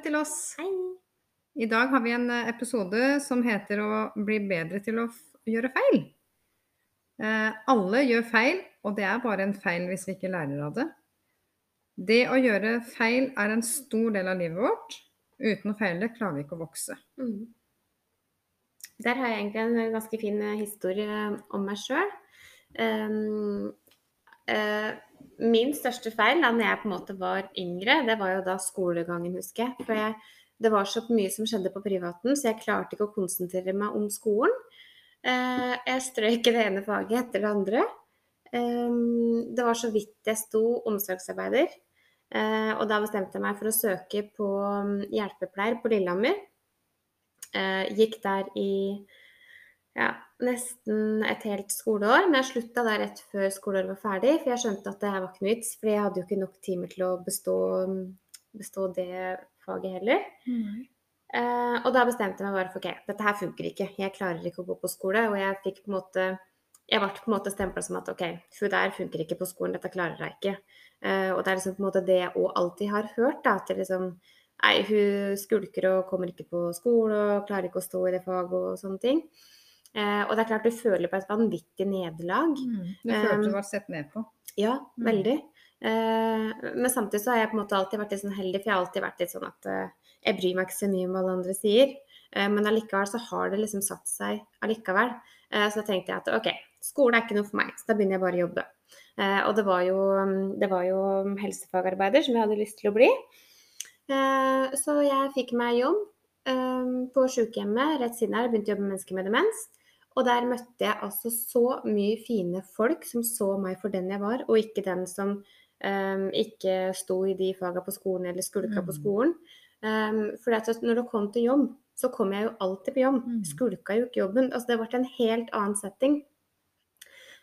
Velkommen til oss. Hei. I dag har vi en eh, episode som heter å bli bedre til å gjøre feil. Eh, alle gjør feil, og det er bare en feil hvis vi ikke lærer av det. Det å gjøre feil er en stor del av livet vårt. Uten å feile klarer vi ikke å vokse. Mm. Der har jeg egentlig en ganske fin eh, historie om meg sjøl. Um, uh, min største feil da jeg på en måte var yngre, det var jo da skolegangen, husker jeg. For jeg, det var så mye som skjedde på privaten, så jeg klarte ikke å konsentrere meg om skolen. Uh, jeg strøk i det ene faget etter det andre. Um, det var så vidt jeg sto omsorgsarbeider. Uh, og da bestemte jeg meg for å søke på um, hjelpepleier på Lillehammer. Uh, gikk der i ja, nesten et helt skoleår, men jeg slutta der rett før skoleåret var ferdig. For jeg skjønte at det her var ikke noe vits, for jeg hadde jo ikke nok timer til å bestå, bestå det faget heller. Mm. Uh, og da bestemte jeg meg bare for ok, dette her funker ikke. Jeg klarer ikke å gå på skole. Og jeg fikk på en måte Jeg ble på en måte stempla som at ok, hun der funker ikke på skolen, dette klarer jeg ikke. Uh, og det er liksom på en måte det jeg òg alltid har hørt, da. At det liksom Nei, hun skulker og kommer ikke på skole og klarer ikke å stå i det faget og sånne ting. Uh, og det er klart du føler på et vanvittig nederlag. Mm. Du følte Um, du var sett ned på. Ja, Mm. veldig. Eh, men samtidig så har jeg på en måte alltid vært litt sånn heldig, for jeg har alltid vært litt sånn at eh, jeg bryr meg ikke så mye om hva alle andre sier. Eh, men allikevel så har det liksom satt seg allikevel. Eh, så da tenkte jeg at OK, skolen er ikke noe for meg, så da begynner jeg bare å jobbe. Eh, og det var, jo, det var jo helsefagarbeider som jeg hadde lyst til å bli. Eh, så jeg fikk meg jobb eh, på sykehjemmet rett siden her. Jeg begynte å jobbe med mennesker med demens. Og der møtte jeg altså så mye fine folk som så meg for den jeg var, og ikke den som um, ikke sto i de faga på skolen eller skulka på Mm. skolen. Um, for at når det kom til jobb, så kom jeg jo alltid på jobb. Mm. Skulka jo ikke jobben. Altså det ble en helt annen setting.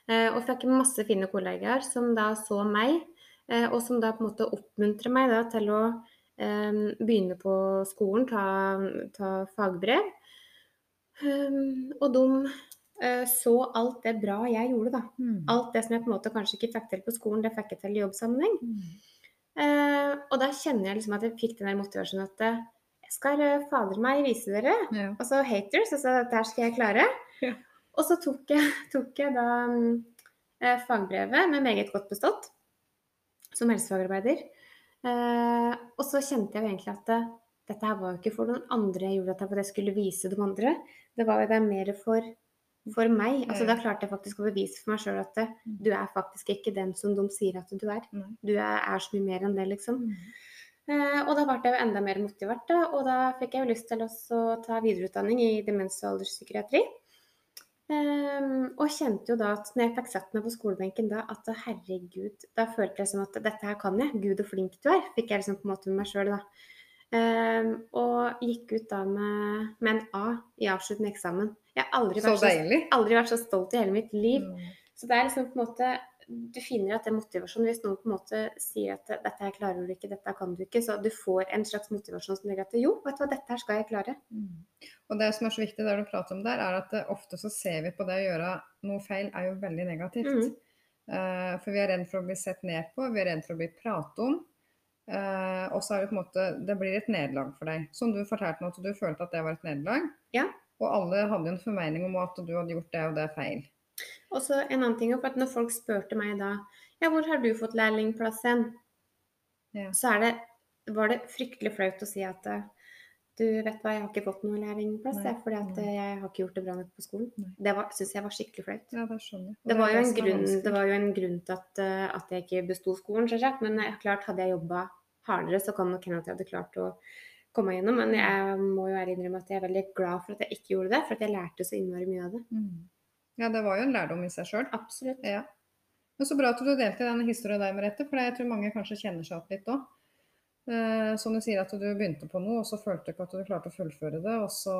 Uh, og fikk masse fine kollegaer som da så meg, uh, og som da på en måte oppmuntrer meg da til å um, begynne på skolen, ta, ta fagbrev. Um, og de uh, så alt det bra jeg gjorde, da. Mm. Alt det som jeg på en måte kanskje ikke fikk til på skolen, det fikk jeg til i jobbsammenheng. Mm. Uh, og da kjenner jeg liksom at jeg fikk den der motivasjonen at eh, jeg skal eh, fader meg vise dere. Ja. Altså haters, altså dette her skal jeg klare. Ja. Og så tok jeg, tok jeg da eh, fagbrevet med meget godt bestått som helsefagarbeider. Uh, og så kjente jeg jo egentlig at dette her var jo ikke for noen andre jeg gjorde dette at jeg skulle vise de andre. Det var jo det mer for, for meg. Altså Da klarte jeg faktisk å bevise for meg sjøl at Mm. du er faktisk ikke den som de sier at du er. Du er, er så mye mer enn det, liksom. Mm. Eh, og da ble jeg jo enda mer motivert, da. Og da fikk jeg jo lyst til også å ta videreutdanning i demens- og alderspsykiatri. Um, og kjente jo da at når jeg fikk satt meg på skolebenken da, at herregud, da følte jeg som at dette her kan jeg. Gud, og flink du er. Fikk jeg liksom på en måte med meg sjøl, da. Ehm, og gikk ut da med, med en A i avsluttende eksamen. Jeg har aldri vært så, aldri vært så stolt i hele mitt liv. Mm. Så det er liksom på en måte Du finner at det er motivasjon hvis noen på en måte sier at dette her klarer du ikke, dette kan du ikke. Så du får en slags motivasjon som gjør at jo, vet du hva, dette her skal jeg klare. Mm. Og det som er så viktig der du prater om der, er at eh, ofte så ser vi på det å gjøre noe feil er jo veldig negativt. Mm. Eh, for vi er redd for å bli sett ned på, vi er redd for å bli pratet om. Eh, og så er det på en måte Det blir et nederlag for deg. Som du fortalte nå, at du følte at det var et nederlag. Ja. Og alle hadde en formening om at du hadde gjort det og det er feil. Og så en annen ting, at når folk spurte meg da ja, hvor har du fått lærlingplass hen? Ja. Så er det, var det fryktelig flaut å si at du vet hva, jeg har ikke fått noen lærlingplass, jeg, fordi at jeg har ikke gjort det bra nok på skolen. Nei. Det syns jeg var skikkelig flaut. Ja, det Det var, jo en er grunn, det var jo en grunn til at, at jeg ikke besto skolen, selvsagt. Men eh, klart, hadde jeg jobba hardere, så kan nok hende at jeg hadde klart å komme gjennom. Men jeg må jo ærlig innrømme at jeg er veldig glad for at jeg ikke gjorde det, for at jeg lærte så innmari mye av det. Mm. Ja, det var jo en lærdom i seg sjøl. Absolutt. Ja. Men så bra at du delte denne historien der, Merete, for jeg tror mange kanskje kjenner seg opp litt òg. Eh, som du sier at du begynte på noe, og så følte du ikke at du klarte å fullføre det. og så,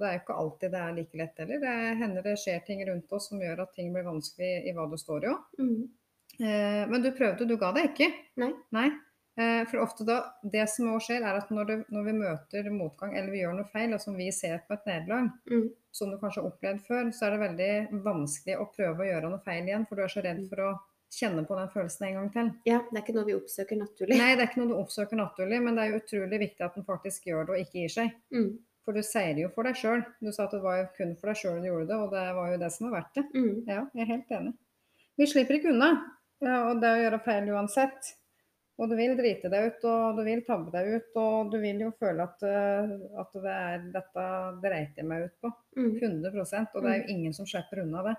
Det er jo ikke alltid det er like lett heller. Det hender det skjer ting rundt oss som gjør at ting blir vanskelig i hva du står i òg. Mm. Eh, men du prøvde, du ga deg ikke. Nei. Eh, for ofte da, Det som også skjer, er at når, du, når vi møter motgang eller vi gjør noe feil, og som vi ser på et nederlag, Mm. som du kanskje har opplevd før, så er det veldig vanskelig å prøve å gjøre noe feil igjen, for du er så redd for å kjenne på den følelsen en gang til. Ja, det er ikke noe vi oppsøker naturlig. Nei, det er ikke noe du oppsøker naturlig, men det er jo utrolig viktig at en faktisk gjør det og ikke gir seg. Mm. For du sier det jo for deg sjøl. Du sa at det var jo kun for deg sjøl du gjorde det, og det var jo det som var verdt det. Mm. Ja, jeg er helt enig. Vi slipper ikke unna. Ja, og det å gjøre feil uansett. Og du vil drite deg ut, og du vil tabbe deg ut, og du vil jo føle at, eh, at det er dette dreit jeg meg ut på. Mm. 100 Og det er jo ingen som slipper unna det.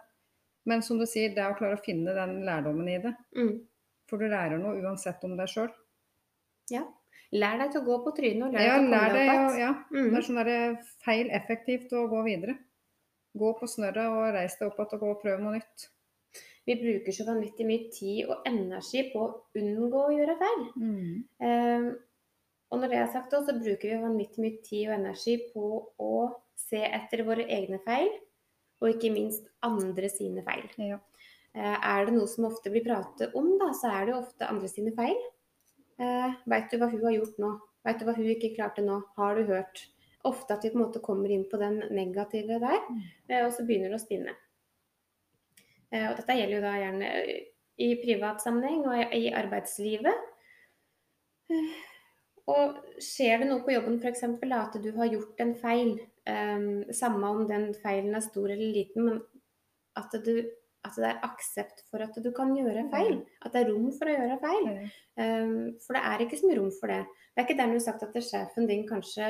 Men som du sier, det er å klare å finne den lærdommen i det. Mm. For du lærer noe uansett om deg sjøl. Ja. Lær deg til å gå på trynet og lær Ja, deg til å komme deg opp igjen. ja. Det Mm. er sånn der feil effektivt å gå videre. Gå på snørret og reis deg opp igjen og gå og prøv noe nytt. Vi bruker så vanvittig mye tid og energi på å unngå å gjøre feil. Mm. Um, og når det er sagt, også, så bruker vi vanvittig mye tid og energi på å se etter våre egne feil, og ikke minst andre sine feil. Ja. Uh, er det noe som ofte blir pratet om, da, så er det jo ofte andre sine feil. Uh, Veit du hva hun har gjort nå? Veit du hva hun ikke klarte nå? Har du hørt? Ofte at vi på en måte kommer inn på den negative der, Mm. eh, og så begynner det å spinne. Eh, og dette gjelder jo da gjerne i privat sammenheng og i arbeidslivet. Eh, Og skjer det noe på jobben f.eks. at du har gjort en feil, eh, samme om den feilen er stor eller liten, men at, du, at det er aksept for at du kan gjøre feil. At det er rom for å gjøre feil. Eh, for det er ikke så mye rom for det. Det er ikke dermed sagt at sjefen din kanskje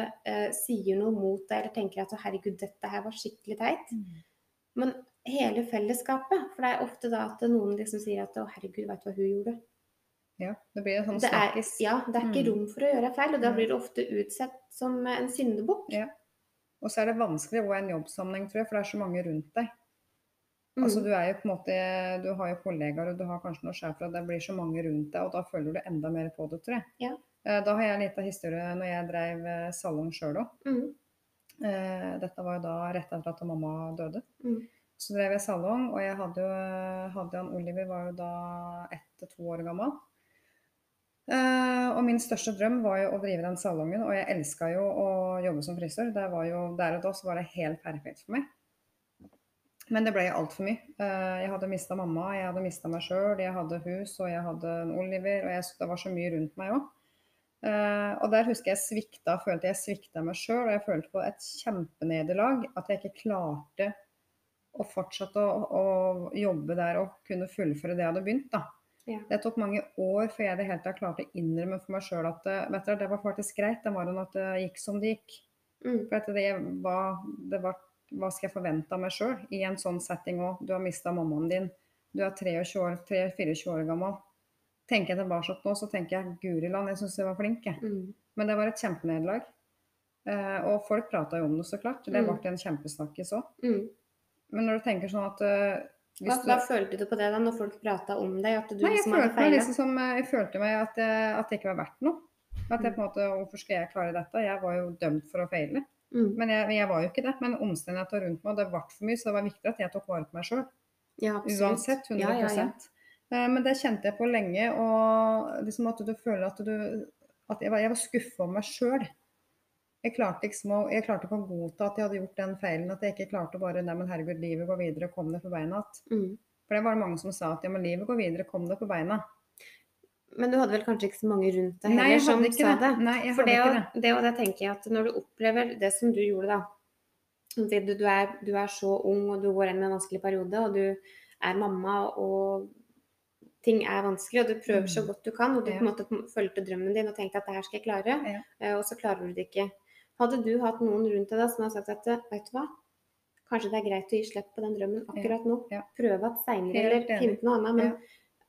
sier noe mot deg eller tenker at herregud, dette her var skikkelig teit. Mm. Men hele fellesskapet. For det er ofte da at noen liksom sier at å herregud, veit du hva hun gjorde? ja. Det blir en sånn Det snakkis. ja, det er ikke Mm. rom for å gjøre feil, og da blir det ofte utsett som en syndebukk. Ja. Og så er det vanskelig òg i en jobbsammenheng, tror jeg, for det er så mange rundt deg. Mm. Altså, du, er jo på en måte, du har jo kollegaer og du har kanskje noen sjefer, og det blir så mange rundt deg, og da føler du enda mer på det, tror jeg. Ja. Eh, Da har jeg en liten historie når jeg drev eh, salong sjøl òg. Mm. Dette var jo da rett etter at mamma døde. Mm. Så drev jeg salong, og jeg hadde jo hadde han Oliver var jo da ett til to år gammel. Uh, og min største drøm var jo å drive den salongen, og jeg elska jo å jobbe som frisør. Det var jo, der og da så var det helt perfekt for meg. Men det ble altfor mye. Uh, jeg hadde mista mamma, jeg hadde mista meg sjøl, jeg hadde hus og jeg hadde en Oliver, og jeg, det var så mye rundt meg òg. og der husker jeg svikta, følte jeg svikta meg sjøl, og jeg følte på et kjempenederlag at jeg ikke klarte å fortsette å, å jobbe der og kunne fullføre det jeg hadde begynt. da. Ja. Det tok mange år før jeg det hele tatt klarte å innrømme for meg sjøl at eh, vet dere, det var faktisk greit. Det var at det gikk som det gikk. Mm. For det var, det var Hva skal jeg forvente av meg sjøl i en sånn setting òg? Du har mista mammaen din. Du er 23 år, 23-24 år gammel. Tenker jeg tilbake nå, så tenker jeg guri land, jeg syns jeg var flink, jeg. Mm. Men det var et kjempenederlag. Eh, og folk prata jo om det, så klart. Det Mm. ble en kjempesnakkis òg. Mm. Men når du tenker sånn at uh, Hva, hva følte du på det da, når folk prata om deg? At du Nei, liksom hadde feila? liksom som eh, Jeg følte meg at, jeg- at det ikke var verdt noe. At jeg på en måte Hvorfor skal jeg klare dette? Jeg var jo dømt for å feile. Mm. Men jeg, jeg var jo ikke det. Men omstendighetene rundt meg, det ble for mye, så det var viktig at jeg tok vare på meg sjøl. Ja. Uansett. 100 Ja, ja. Eh, Men det kjente jeg på lenge. Og liksom at du føler at du At jeg var, jeg var skuffa over meg sjøl. Jeg klarte, liksom å, jeg klarte ikke å godta at jeg hadde gjort den feilen. At jeg ikke klarte å bare Nei, men herregud, livet går videre. Kom deg på beina igjen. Mm. For det var det mange som sa at ja, men livet går videre. Kom deg på beina. Men du hadde vel kanskje ikke så mange rundt deg heller som sa det. det? Nei, jeg For hadde det, ikke det. det og det tenker jeg at når du opplever det som du gjorde, da du, du, er, du er så ung og du går inn i en vanskelig periode, og du er mamma og ting er vanskelig, og du prøver så Mm. godt du kan, og du Ja. på en måte fulgte drømmen din og tenkte at det her skal jeg klare, Ja. eh, og så klarer du det ikke. Hadde du hatt noen rundt deg da som har sagt at vet du hva, kanskje det er greit å gi slipp på den drømmen akkurat nå, Ja. prøve at seinere, eller finne på noe annet, men Ja.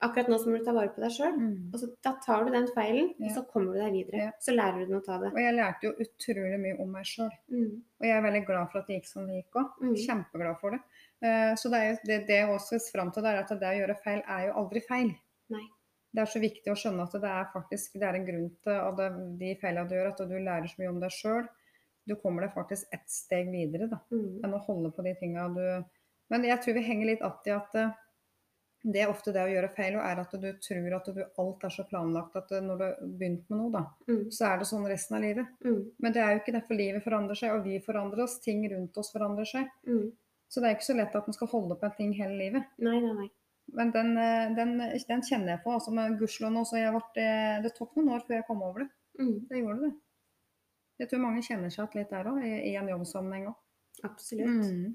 akkurat nå så må du ta vare på deg sjøl. Mm. Og så, da tar du den feilen, Ja. og så kommer du deg videre. Ja. Så lærer du den å ta det. Og jeg lærte jo utrolig mye om meg sjøl. Mm. Og jeg er veldig glad for at det gikk som det gikk òg. Mm. Kjempeglad for det. Eh, Så det, er jo, det, det jeg også skal fram til, det er at det å gjøre feil er jo aldri feil. Nei. det er så viktig å skjønne at det er faktisk det er en grunn til at de feilene du gjør, at du lærer så mye om deg sjøl. Du kommer deg faktisk ett steg videre da, Mm. enn å holde på de tinga du Men jeg tror vi henger litt att i at eh, det er ofte det å gjøre feil, og er at du tror at du, alt er så planlagt at eh, når du har begynt med noe, da, Mm. så er det sånn resten av livet. Mm. Men det er jo ikke derfor livet forandrer seg, og vi forandrer oss. Ting rundt oss forandrer seg. Mm. Så det er ikke så lett at man skal holde på en ting hele livet. Nei, nei, nei. Men den, eh, den, den kjenner jeg på. altså med Gudskjelov nå, så jeg ble, det tok noen år før jeg kom over det. Mm. Det gjorde det. Jeg tror mange kjenner seg igjen litt der òg, i, en jobbsammenheng òg. Absolutt. Mm.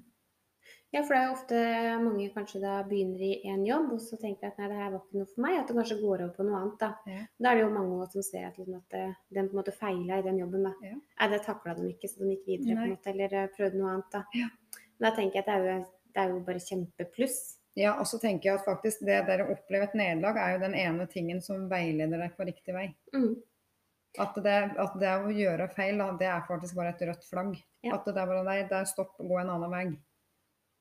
Ja, for det er jo ofte mange kanskje da begynner i en jobb, og så tenker at nei, det her var ikke noe for meg, at det kanskje går over på noe annet. Da Ja. Da er det jo mange som ser at, liksom, at eh, den på en måte feila i den jobben. da. Ja. Nei, det takla de ikke, så de gikk videre på en måte, eller eh, prøvde noe annet. Da Ja. Da tenker jeg at det er jo, det er jo bare kjempepluss. Ja, og så tenker jeg at faktisk det dere opplever et nederlag er jo den ene tingen som veileder deg på riktig vei. Mm. At det, at det å gjøre feil, det er faktisk bare et rødt flagg. Ja. At det er bare nei, det er stopp, gå en annen vei.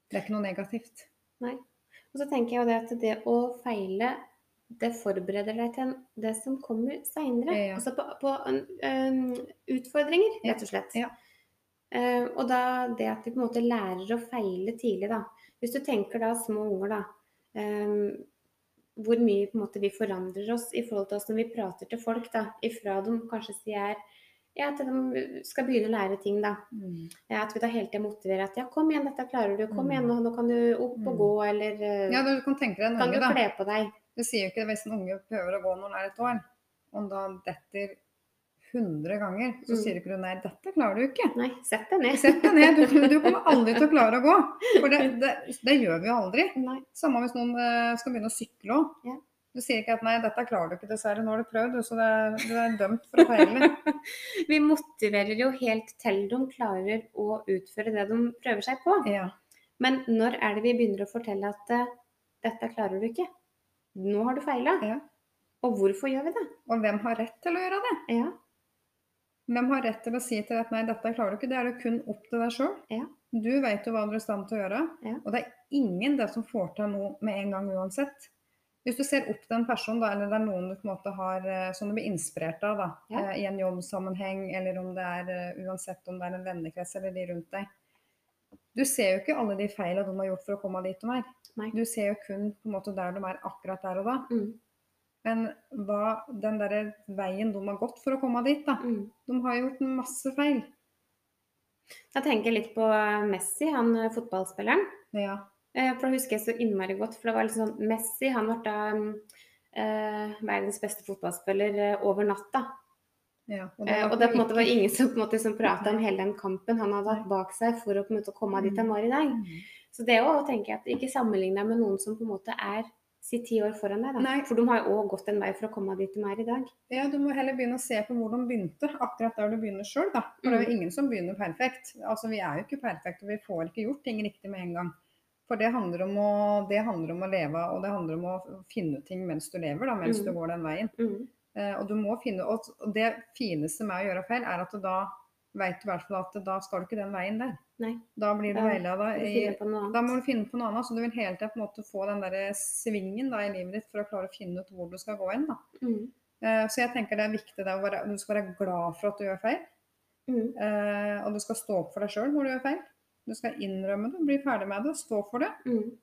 Det er ikke noe negativt. Nei. Og så tenker jeg jo det at det å feile, det forbereder deg til det som kommer seinere. Ja. Altså på, på en, øhm, utfordringer, rett og slett. Ja. Uh, og da det at du på en måte lærer å feile tidlig, da. Hvis du tenker da små unger, da. ehm, hvor mye måte vi forandrer oss i forhold til oss når vi prater til folk. da, Ifra de kanskje sier ja, til de skal begynne å lære ting. da. Ja, At vi da hele tiden motiverer at ja, kom igjen, dette klarer du. Kom Mm. igjen, nå, nå kan du opp og Mm. gå, eller eh, Ja, du kan tenke deg en kan unge, du kle på deg. Du sier jo ikke det hvis en unge prøver å gå når han er et år, og da detter 100 ganger, så Mm. sier ikke du nei, dette klarer du ikke. Nei, sett deg ned. Sett deg ned, du, du kommer aldri til å klare å gå. For det, det, det gjør vi jo aldri. Nei. Samme hvis noen eh, skal begynne å sykle òg. Ja. Du sier ikke at nei, dette klarer du ikke, dessverre. Nå har du prøvd, du, så det, du er dømt for å feile. Vi motiverer jo helt til de klarer å utføre det de prøver seg på. Ja. Men når er det vi begynner å fortelle at eh, dette klarer du ikke? Nå har du feila. Ja. Og hvorfor gjør vi det? Og hvem har rett til å gjøre det? Ja. Hvem har rett til å si til deg at nei, dette klarer du ikke? Det er jo kun opp til deg sjøl. Ja. Du vet jo hva du er i stand til å gjøre. Ja. Og det er ingen det som får til noe med en gang uansett. Hvis du ser opp til en person, da, eller det er noen du på en måte har, eh, som du blir inspirert av da, Ja. eh, i en jobbsammenheng, eller om det er eh, uansett om det er en vennekrets eller de rundt deg. Du ser jo ikke alle de feilene de har gjort for å komme dit de er. Nei. Du ser jo kun på en måte der de er akkurat der og da. Mm. Men hva, den der veien de har gått for å komme dit, da. Mm. De har gjort masse feil. Da tenker jeg litt på Messi, han eh, fotballspilleren. Ja. Eh, For det husker jeg så innmari godt. For det var litt sånn Messi han ble da mm, eh, verdens beste fotballspiller eh, over natta. ja. Eh, og det på en måte var ingen som, på måte, som prata om hele den kampen han hadde hatt bak seg for å måte komme dit han var i dag. Mm. Så det å tenke at ikke sammenligne deg med noen som på en måte er si ti år foran deg. Da. Nei. For de har jo òg gått en vei for å komme dit de er i dag. Ja, du må heller begynne å se på hvor de begynte, akkurat der du begynner sjøl, da. For det er jo ingen som begynner perfekt. Altså, vi er jo ikke perfekte, og vi får ikke gjort ting riktig med en gang. For det handler om å, det handler om å leve, og det handler om å finne ting mens du lever, da, mens Mm. du går den veien. Mm. Uh, og du må finne, og og det fineste med å gjøre feil, er at du da vet du i hvert fall at da skal du ikke den veien der. Nei. Da blir du Da veileda Da må du finne på noe annet, så du vil hele tida på en måte få den der svingen da, i livet ditt for å klare å finne ut hvor du skal gå da. Mm. Uh, Så jeg tenker det er viktig det være, du skal være glad for at du gjør feil. Mm. Uh, Og du skal stå opp for deg sjøl når du gjør feil. Du skal innrømme det, bli ferdig med det, stå for det. Mm.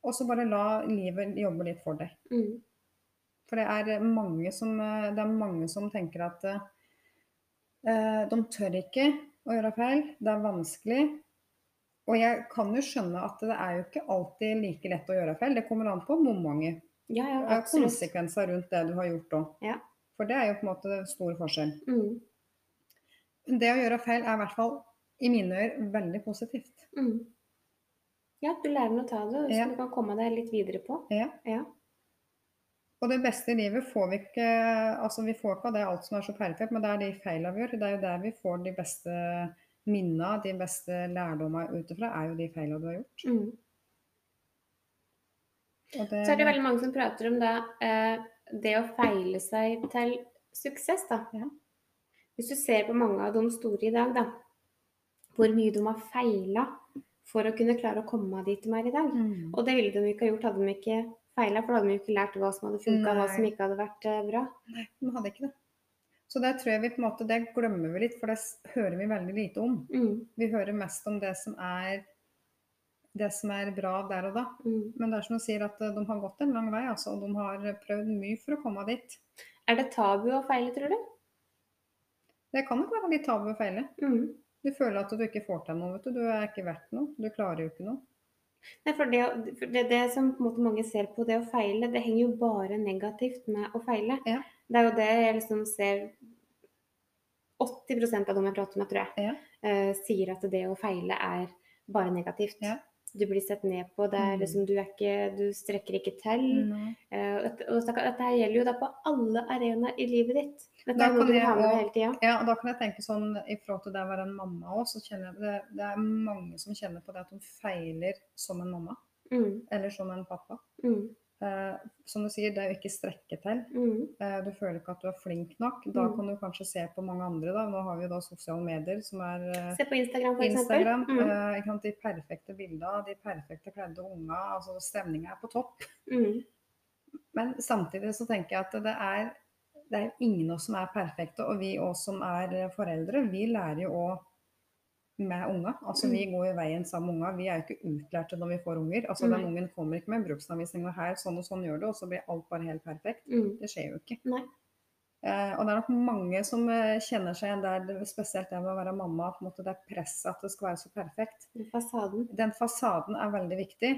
Og så bare la livet jobbe litt for deg. Mm. For det er mange som, eh, det er mange som tenker at de tør ikke å gjøre feil. Det er vanskelig. Og jeg kan jo skjønne at det er jo ikke alltid like lett å gjøre feil. Det kommer an på momentet. Ja, ja, det er Konsekvenser rundt det du har gjort òg. Ja. For det er jo på en måte stor forskjell. Mm. Det å gjøre feil er i hvert fall i mine øyne veldig positivt. Mm. Ja, du lærer noe av det, så Ja. du kan komme deg litt videre på. Ja. Ja. Og det beste i livet får vi ikke Altså, vi får ikke av det alt som er så perfekt, men det er de feilene vi gjør. Det er jo der vi får de beste minna, de beste lærdommene ut ifra, er jo de feilene du har gjort. Mm. Det, Så er det veldig mange som prater om da, eh, det å feile seg til suksess. Da. Ja. Hvis du ser på mange av de store i dag, da, hvor mye de har feila for å kunne klare å komme dit de er i dag. Mm. Og det ville de ikke ha gjort hadde de ikke feila, for da hadde vi jo ikke lært hva som hadde funka, hva som ikke hadde vært bra. Nei, De hadde ikke det. Så det tror jeg vi på en måte, det glemmer vi litt, for det hører vi veldig lite om. Mm, Vi hører mest om det som er det som er bra der og da. mm. Men det er som du sier at eh, de har gått en lang vei, altså, og de har prøvd mye for å komme dit. Er det tabu å feile, tror du? Det kan nok være litt tabu å feile. Mm. Du føler at du ikke får til noe, vet du. Du er ikke verdt noe. Du klarer jo ikke noe. Nei, for det, for det, det som mange ser på det å feile, det henger jo bare negativt med å feile. Ja. Det er jo det jeg liksom ser 80% av dem jeg prater med, tror jeg, Ja. uh, sier at det å feile er bare negativt. Ja. Du blir sett ned på. Det er Mm. liksom, du, er ikke, du strekker ikke til. Mm. Uh, og dette dette gjelder jo da på alle arenaer i livet ditt. Dette er noe du har med deg hele tida. Ja, og da kan jeg tenke sånn i forhold til det å være en mamma òg, så kjenner jeg det, det er mange som kjenner på det at de feiler som en mamma. Mm, Eller som en pappa. mm, Eh, som du sier, det er jo ikke strekke til. mm, Eh, du føler ikke at du er flink nok. Da Mm. kan du kanskje se på mange andre. da. Nå har vi jo da sosiale medier, som er eh, Se på Instagram, for Instagram. eksempel. Mm, eh? De perfekte bildene, de perfekte kledde unga. altså Stemninga er på topp. mm, Men samtidig så tenker jeg at det er, det er ingen av oss som er perfekte. Og vi òg som er foreldre, vi lærer jo òg med unga. Altså Vi går jo veien sammen med unga. Vi er jo ikke utlærte når vi får unger. Altså Den ungen kommer ikke med bruksanvisning og her, sånn og sånn gjør du, og så blir alt bare helt perfekt. mm. Det skjer jo ikke. Nei. Eh, og det er nok mange som eh, kjenner seg igjen der, spesielt det med å være mamma. på en måte Det er presset at det skal være så perfekt. Den Fasaden. Den fasaden er veldig viktig.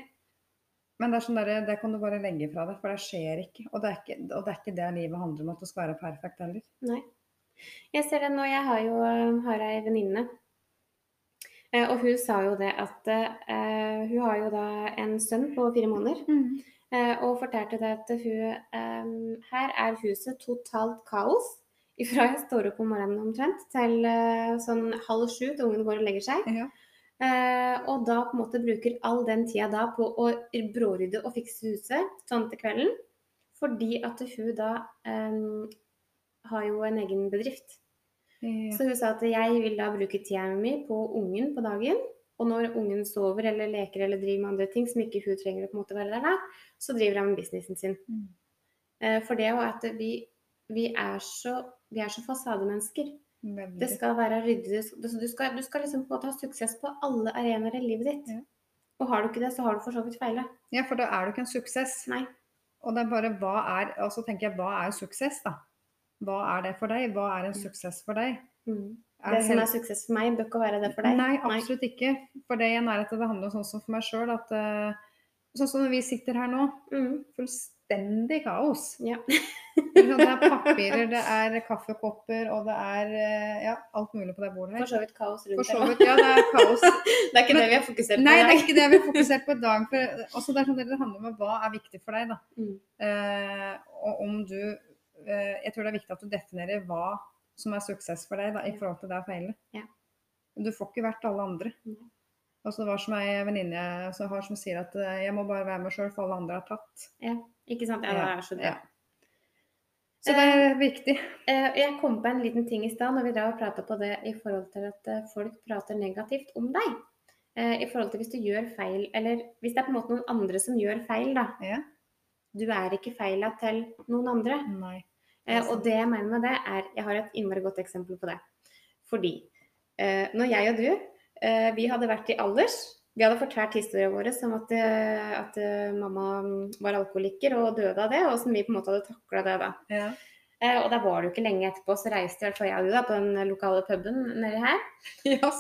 Men det er sånn der, det kan du bare legge fra deg, for det skjer ikke. Og det er ikke, og det, er ikke det livet handler om, at det skal være perfekt heller. Nei. Jeg ser det nå. Jeg har jo har ei venninne. Eh, Og hun sa jo det at eh, hun har jo da en sønn på fire måneder. Eh, og fortalte det at hun Her er huset totalt kaos. Fra jeg står opp om morgenen omtrent til sånn halv sju til ungen går og legger seg. Ja. Uh, og da på en måte bruker all den tida da på å brårydde og fikse huset sånn til kvelden. Fordi at hun da um, har jo en egen bedrift. Ja. Så hun sa at jeg vil da bruke tida mi på ungen på dagen. Og når ungen sover eller leker eller driver med andre ting som ikke hun trenger å på en måte være der da, så driver han med businessen sin. Mm. Eh, For det er jo at vi, vi, er så, vi er så fasademennesker. Veldig. Det skal være ryddig. Du skal, du skal, du skal liksom på en måte ha suksess på alle arenaer i livet ditt. Ja. Og har du ikke det, så har du for så vidt feila. Ja, for da er du ikke en suksess. Nei. Og det er bare hva er Og så tenker jeg, hva er suksess, da? Hva er det for deg? Hva er en suksess for deg? Mm. Det som er suksess for meg, bør ikke være det for deg. Nei, absolutt ikke. For det igjen er at det handler sånn som for meg sjøl at eh, Sånn som når vi sitter her nå, Mm. fullstendig kaos. Ja. Det er papirer, det er kaffekopper, og det er eh, ja, alt mulig på det bordet For så vidt kaos rundt For så vidt, ja, det er kaos. Det er ikke Men- det vi har fokusert på. Nei, det er ikke det vi har fokusert på i dag. For, også det, er sånn, det handler om hva er viktig for deg. da. Mm. Eh, og om du Jeg tror det er viktig at du definerer hva som er suksess for deg da, i forhold til det å feile. Ja. Du får ikke vært alle andre. Ja. Altså, det var som ei venninne så har som sier at eh, jeg må bare være meg sjøl, for alle andre har tatt. Ikke sant? Ja, det er så. Ja. Så det er viktig. Eh, Jeg kom på en liten ting i stad når vi drev og prata på det i forhold til at eh, folk prater negativt om deg. Eh, I forhold til hvis du gjør feil, eller hvis det er på en måte noen andre som gjør feil, da. Ja. Du er ikke feila til noen andre. Nei. Eh, og det jeg mener med det, er Jeg har et innmari godt eksempel på det. Fordi eh, når jeg og du eh, vi hadde vært i alders Vi hadde fortalt historien vår om at, eh, at eh, mamma var alkoholiker og døde av det, og hvordan vi på en måte hadde takla det da. Ja. Eh, og da var det jo ikke lenge etterpå, så reiste i hvert fall jeg og du da på den lokale puben nedi her. ja.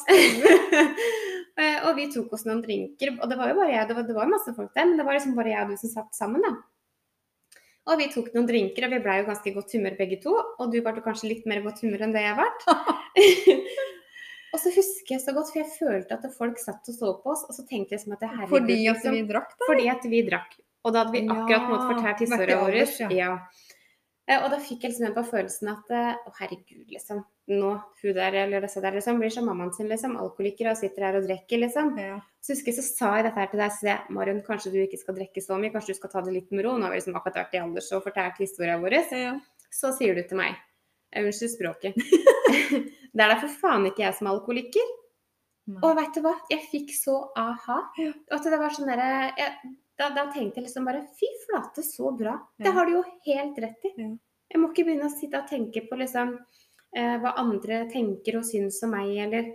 Og vi tok oss noen drinker, og det var jo bare jeg, det var, det var masse folk der, men det var liksom bare jeg og du som satt sammen, da. Og vi tok noen drinker, og vi blei jo ganske godt humør begge to. Og du ble kanskje litt mer godt humør enn det jeg ble. og så husker jeg så godt, for jeg følte at folk satt og så på oss, og så tenkte jeg som at det herregud, Fordi at liksom, vi drakk, da? fordi at vi drakk. Og da hadde vi akkurat Ja, fortalt vært historien vår. ja. Ja. Eh, Og da fikk jeg liksom den på følelsen at eh, å herregud, liksom. Nå, hun der eller disse der liksom blir som mammaen sin, liksom. Alkoholiker og sitter her og drikker, liksom. Ja. Så husker jeg så sa jeg dette her til deg, så jeg, Marion, kanskje du ikke skal drikke så mye, kanskje du skal ta det litt med ro. Nå har vi liksom akkurat vært i alders og fortalt historien vår. Ja. Så sier du til meg, eh, unnskyld språket, det er da for faen ikke jeg som er alkoholiker. Nei. Og vet du hva, jeg fikk så aha. Ja. At det var sånn derre da, da tenkte jeg liksom bare Fy flate, så bra. Ja. Det har du jo helt rett i. Ja. Jeg må ikke begynne å sitte og tenke på liksom eh, hva andre tenker og syns om meg, eller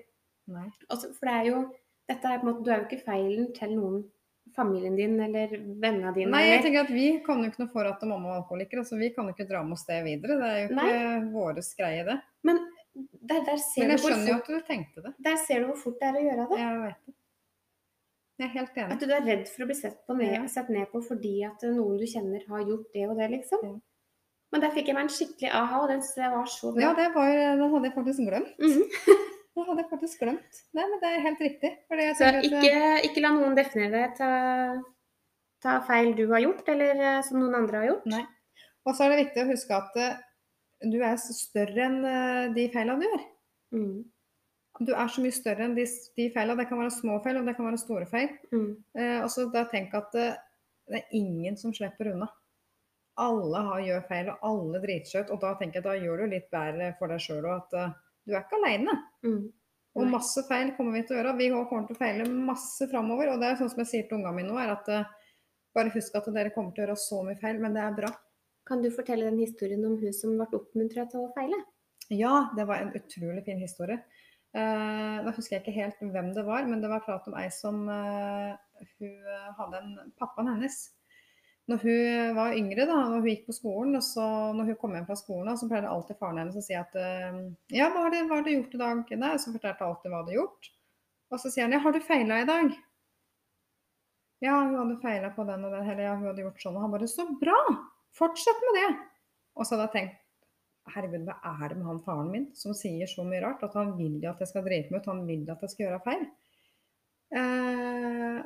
Nei. altså, For det er jo dette er på en måte, Du er jo ikke feilen til noen familien din eller vennene dine. Nei, jeg tenker at vi kan jo ikke noe for at mamma er alkoholiker. Altså, vi kan jo ikke dra med oss det videre. Det er jo ikke våres greie, det. Men der, der, ser Men jeg skjønner jo at du tenkte det. der ser du hvor fort det er å gjøre det. Jeg vet det. Jeg er helt enig. At du er redd for å bli sett, på ned, Ja. sett ned på fordi at noen du kjenner har gjort det og det, liksom. Ja. Men der fikk jeg meg en skikkelig aha, og den var så bra. Ja, det var, den hadde jeg faktisk glemt. Mhm. Det hadde jeg faktisk glemt. Nei, men det er helt riktig. Så ikke, at, ikke, ikke la noen definere til ta feil du har gjort, eller eh, som noen andre har gjort. Nei. Og så er det viktig å huske at eh, du er større enn eh, de feilene du gjør. Mm. Du er så mye større enn de, de feilene. Det kan være små feil, og det kan være store feil. Mm. Eh, og da tenk at det, det er ingen som slipper unna. Alle har, gjør feil, og alle driter seg ut. Og da tenker jeg da gjør du litt bedre for deg sjøl òg, at uh, du er ikke aleine. Mm. Og masse feil kommer vi til å gjøre. Vi kommer til å feile masse framover. Og det er sånn som jeg sier til ungene mine nå, er at uh, bare husk at dere kommer til å gjøre så mye feil, men det er bra. Kan du fortelle den historien om hun som ble oppmuntra til å feile? Ja, det var en utrolig fin historie. Eh, da husker jeg ikke helt hvem det var, men det var prat om ei som eh, hun hadde en Pappaen hennes. Når hun var yngre, da, når hun gikk på skolen, og så når hun kom hjem fra skolen, så pleide alltid faren hennes å si at eh, Ja, hva har du, hva har du gjort i dag? Nei, så fortalte hun alltid hva hun hadde gjort. Og så sier han ja, har du feila i dag? Ja, hun hadde feila på den og den, eller ja, hun hadde gjort sånn. Og han bare så bra! Fortsett med det! Og så hadde jeg tenkt herregud, hva er det med han faren min som sier så mye rart? At han vil at jeg skal drite meg ut, han vil at jeg skal gjøre feil. Eh,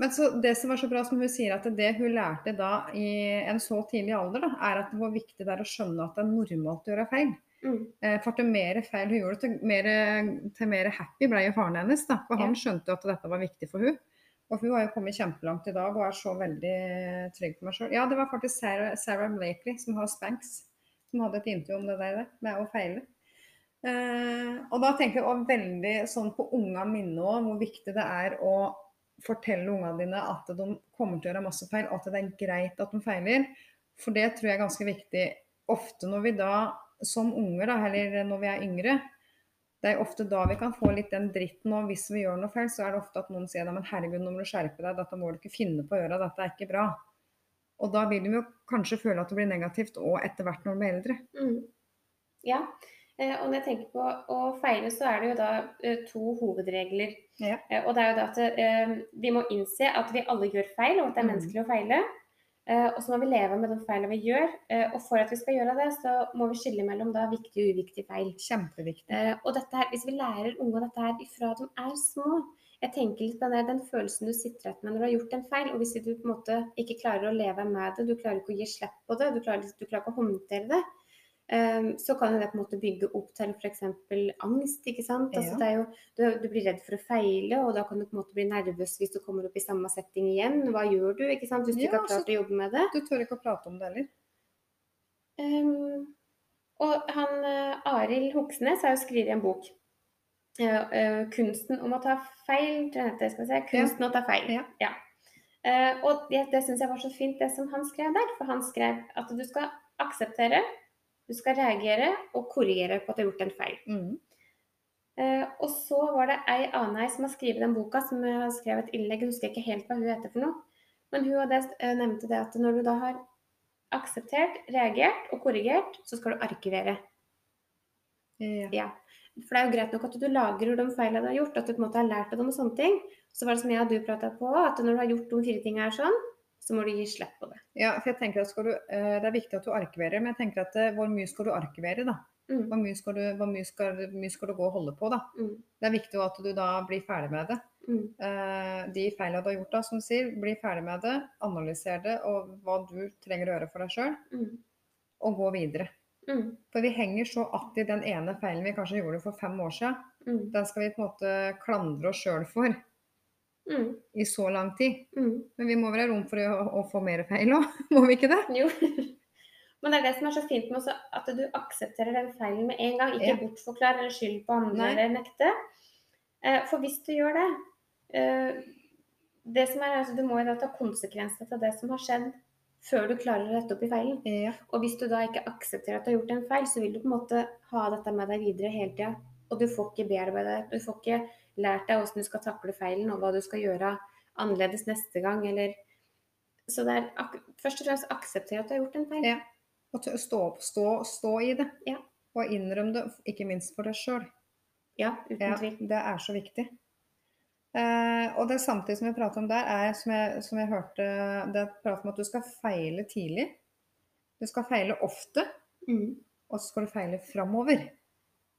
men så det som var så bra, som hun sier, at det hun lærte da i en så tidlig alder, da, er at hvor viktig det er å skjønne at det er normalt å gjøre feil. Mm. Eh, for til mer feil hun gjorde, til mer, til mer happy ble jo faren hennes. Da, for han skjønte at dette var viktig for hun. Og hun har jo kommet kjempelangt i dag og er så veldig trygg på meg sjøl. Ja, det var faktisk Sarah, Sarah Blakely som har Spanx, som hadde et intervju om det der med å feile. Eh, og da tenker jeg veldig sånn på unga mine òg, hvor viktig det er å fortelle ungene dine at de kommer til å gjøre masse feil, og at det er greit at de feiler. For det tror jeg er ganske viktig. Ofte når vi da, som unger, da, eller når vi er yngre, det er ofte da vi kan få litt den dritten. Og hvis vi gjør noe feil, så er det ofte at noen sier men herregud, nå må du skjerpe deg, dette må du ikke finne på å gjøre, dette er ikke bra. Og da vil de jo kanskje føle at det blir negativt og etter hvert når de blir eldre. Mm. Ja. Eh, og når jeg tenker på å feile, så er det jo da eh, to hovedregler. Ja. Eh, og det er jo da at vi må innse at vi alle gjør feil, og at det er Mm. menneskelig å feile. Og så må vi leve med de feilene vi gjør. Og for at vi skal gjøre det, så må vi skille mellom da viktige og uviktige feil. Kjempeviktig. Og her, hvis vi lærer unge dette her ifra de er små Jeg tenker litt på den, den følelsen du sitter igjen med når du har gjort en feil. Og hvis du på en måte ikke klarer å leve med det, du klarer ikke å gi slipp på det, du klarer, du klarer ikke å håndtere det, um, så kan det på en måte bygge opp til f.eks. angst. ikke sant? Altså, Ja. det er jo, du, du blir redd for å feile, og da kan du på en måte bli nervøs hvis du kommer opp i samme setting igjen. Hva gjør du ikke sant? hvis du Ja, ikke har klart så- å jobbe med det? Du tør ikke å prate om det heller. Um, og han uh, Arild Hoksnes har jo skrevet en bok. Uh, uh, 'Kunsten om å ta feil', det heter. Se. 'Kunsten å ta feil'. Ja. Uh, og det, det syns jeg var så fint, det som han skrev der. For han skrev at du skal akseptere, du skal reagere og korrigere på at du har gjort en feil. Mm. Uh, og så var det ei annen ei som har skrevet den boka, som har skrevet et innlegg. Jeg husker ikke helt hva hun heter for noe. Men hun hadde, uh, nevnte det at når du da har akseptert, reagert og korrigert, så skal du arkivere. Ja. Ja. For det er jo greit nok at du lagrer de feilene du har gjort, at du på en måte har lært av dem og sånne ting. Så var det som jeg og du prata på, at når du har gjort de fire tingene her sånn, så må du gi slipp på det. Ja, for jeg tenker at skal du, eh, Det er viktig at du arkiverer, men jeg tenker at eh, hvor mye skal du arkivere? da? Mm. Hvor mye skal du, hvor mye skal, mye skal du gå og holde på? da? Mm. Det er viktig at du da blir ferdig med det. Mm. Eh, de feilene du har gjort, da, som du sier, bli ferdig med det, analyser det, og hva du trenger å gjøre for deg sjøl, Mm. og gå videre. Mm. For vi henger så att i den ene feilen vi kanskje gjorde for fem år siden. Mm. Den skal vi på en måte klandre oss sjøl for Mm. i så lang tid. Mm. Men vi må være rom for å, å få mer feil òg, må vi ikke det? Jo. Men det er det som er så fint med også, at du aksepterer den feilen med en gang. Ikke Ja. bortforklar eller skyld på andre Nei. eller nekte. Eh, For hvis du gjør det, eh, det som er, altså, du må jo da ta konsekvensene av det som har skjedd, før du klarer å rette opp i feilen. Ja. Og hvis du da ikke aksepterer at du har gjort en feil, så vil du på en måte ha dette med deg videre hele tida. Og du får ikke bearbeidet, det. Du får ikke lært deg hvordan du skal takle feilen, og hva du skal gjøre annerledes neste gang, eller Så det er først og fremst akseptere at du har gjort en feil. Ja. Og stå, stå, stå i det. Ja. Og innrømme det, ikke minst for deg sjøl. Ja, uten Ja, tvil. det er så viktig. Eh, og det samtidig som vi prater om der, er som jeg, som jeg hørte Det er prat om at du skal feile tidlig. Du skal feile ofte, Mm. og så skal du feile framover.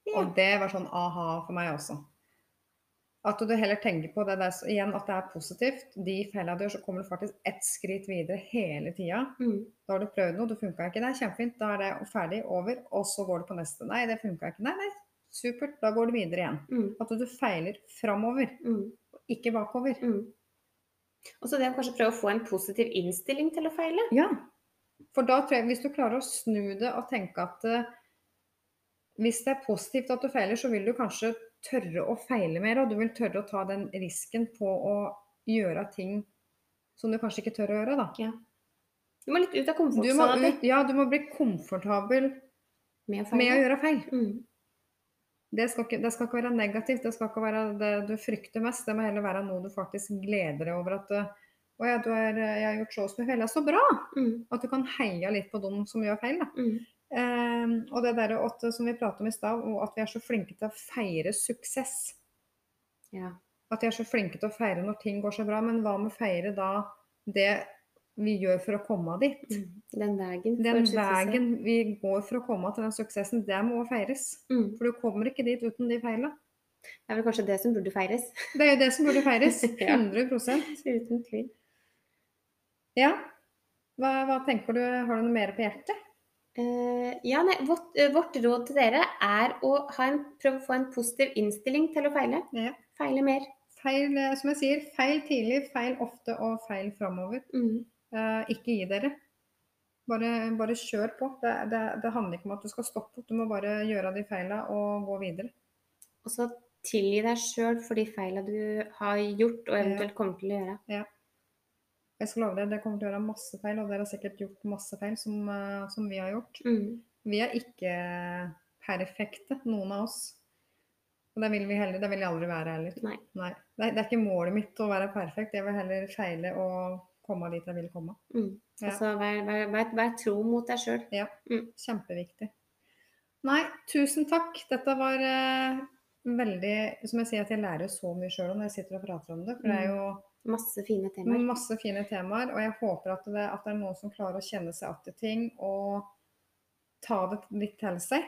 Ja. Og det var sånn aha for meg også. At du heller tenker på det der, igjen at det er positivt. De feilene du gjør, så kommer du faktisk ett skritt videre hele tida. Mm. Da har du prøvd noe, det funka ikke. Nei, kjempefint, da er det ferdig, over. Og så går du på neste. Nei, det funka ikke. Nei, nei, supert, da går du videre igjen. Mm. At du feiler framover, Mm. Ikke bakover. Mm. Og så det å kanskje prøve å få en positiv innstilling til å feile. Ja. For da tror jeg, hvis du klarer å snu det og tenke at uh, hvis det er positivt at du feiler, så vil du kanskje tørre å feile mer, og du vil tørre å ta den risken på å gjøre ting som du kanskje ikke tør å gjøre, da. Du må litt ut av ut, ja, du må bli komfortabel med å med å gjøre feil. Mm. Det skal, ikke, det skal ikke være negativt, det skal ikke være det du frykter mest. Det må heller være noe du faktisk gleder deg over at Å ja, du er, jeg har gjort så og så feil. er så bra! Mm. At du kan heie litt på dem som gjør feil. Mm. Um, og det der at, som vi pratet om i stad, at vi er så flinke til å feire suksess. Ja. At vi er så flinke til å feire når ting går så bra. Men hva med å feire da det vi gjør for å komme dit? Mm. Den veien. Den veien vi går for å komme til den suksessen, det må feires. Mm. For du kommer ikke dit uten de feilene. Det er vel kanskje det som burde feires. Det er jo det som burde feires. Ja. 100 Uten tvil. Ja. Hva, hva tenker du? Har du noe mer på hjertet? Uh, ja, nei, vårt, eh, vårt råd til dere er å ha en, prøve å få en positiv innstilling til å feile. Ja. Feile mer. Feil, eh, som jeg sier, feil tidlig, feil ofte og feil framover. Mm. Eh, ikke gi dere. Bare, bare kjør på. Det, det, det handler ikke om at du skal stoppe opp, du må bare gjøre de feila og gå videre. Og så tilgi deg sjøl for de feila du har gjort og eventuelt kommer til å gjøre. Jeg skal love deg, dere kommer til å gjøre masse feil, og dere har sikkert gjort masse feil som, eh, som vi har gjort. Mm. Vi er ikke perfekte, noen av oss. Og det vil vi heller, det vil jeg aldri være heller. Nei. Nei. Det, er, det er ikke målet mitt å være perfekt, jeg vil heller feile og komme dit jeg vil komme. Mm. Ja. Altså, vær, vær, vær, vær tro mot deg sjøl. Kjempeviktig. Nei, tusen takk. Dette var eh, veldig Som jeg sier, at jeg lærer så mye sjøl når jeg sitter og prater om det. For det er jo Masse fine temaer. masse fine temaer, og jeg håper at det, at det er noen som klarer å kjenne seg igjen i ting og ta det litt til seg.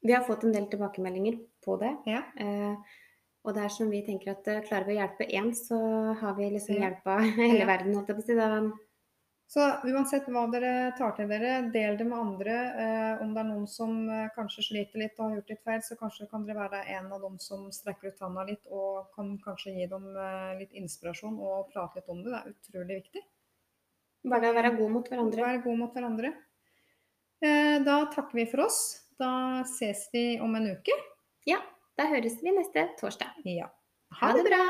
Vi har fått en del tilbakemeldinger på det. Ja. Eh, og det er som vi tenker at eh, klarer vi å hjelpe én, så har vi liksom Ja. hjelpa hele verden. Holdt jeg på å si. Da, Så uansett hva dere tar til dere, del det med andre. Eh, om det er noen som eh, kanskje sliter litt og har gjort litt feil, så kanskje kan dere være en av dem som strekker ut handa litt og kan kanskje gi dem eh, litt inspirasjon og prate litt om det. Det er utrolig viktig. bare å være god mot hverandre. Være god mot hverandre. Eh, da takker vi for oss. Da ses vi om en uke. Ja, da høres vi neste torsdag. Ja. Ha det bra!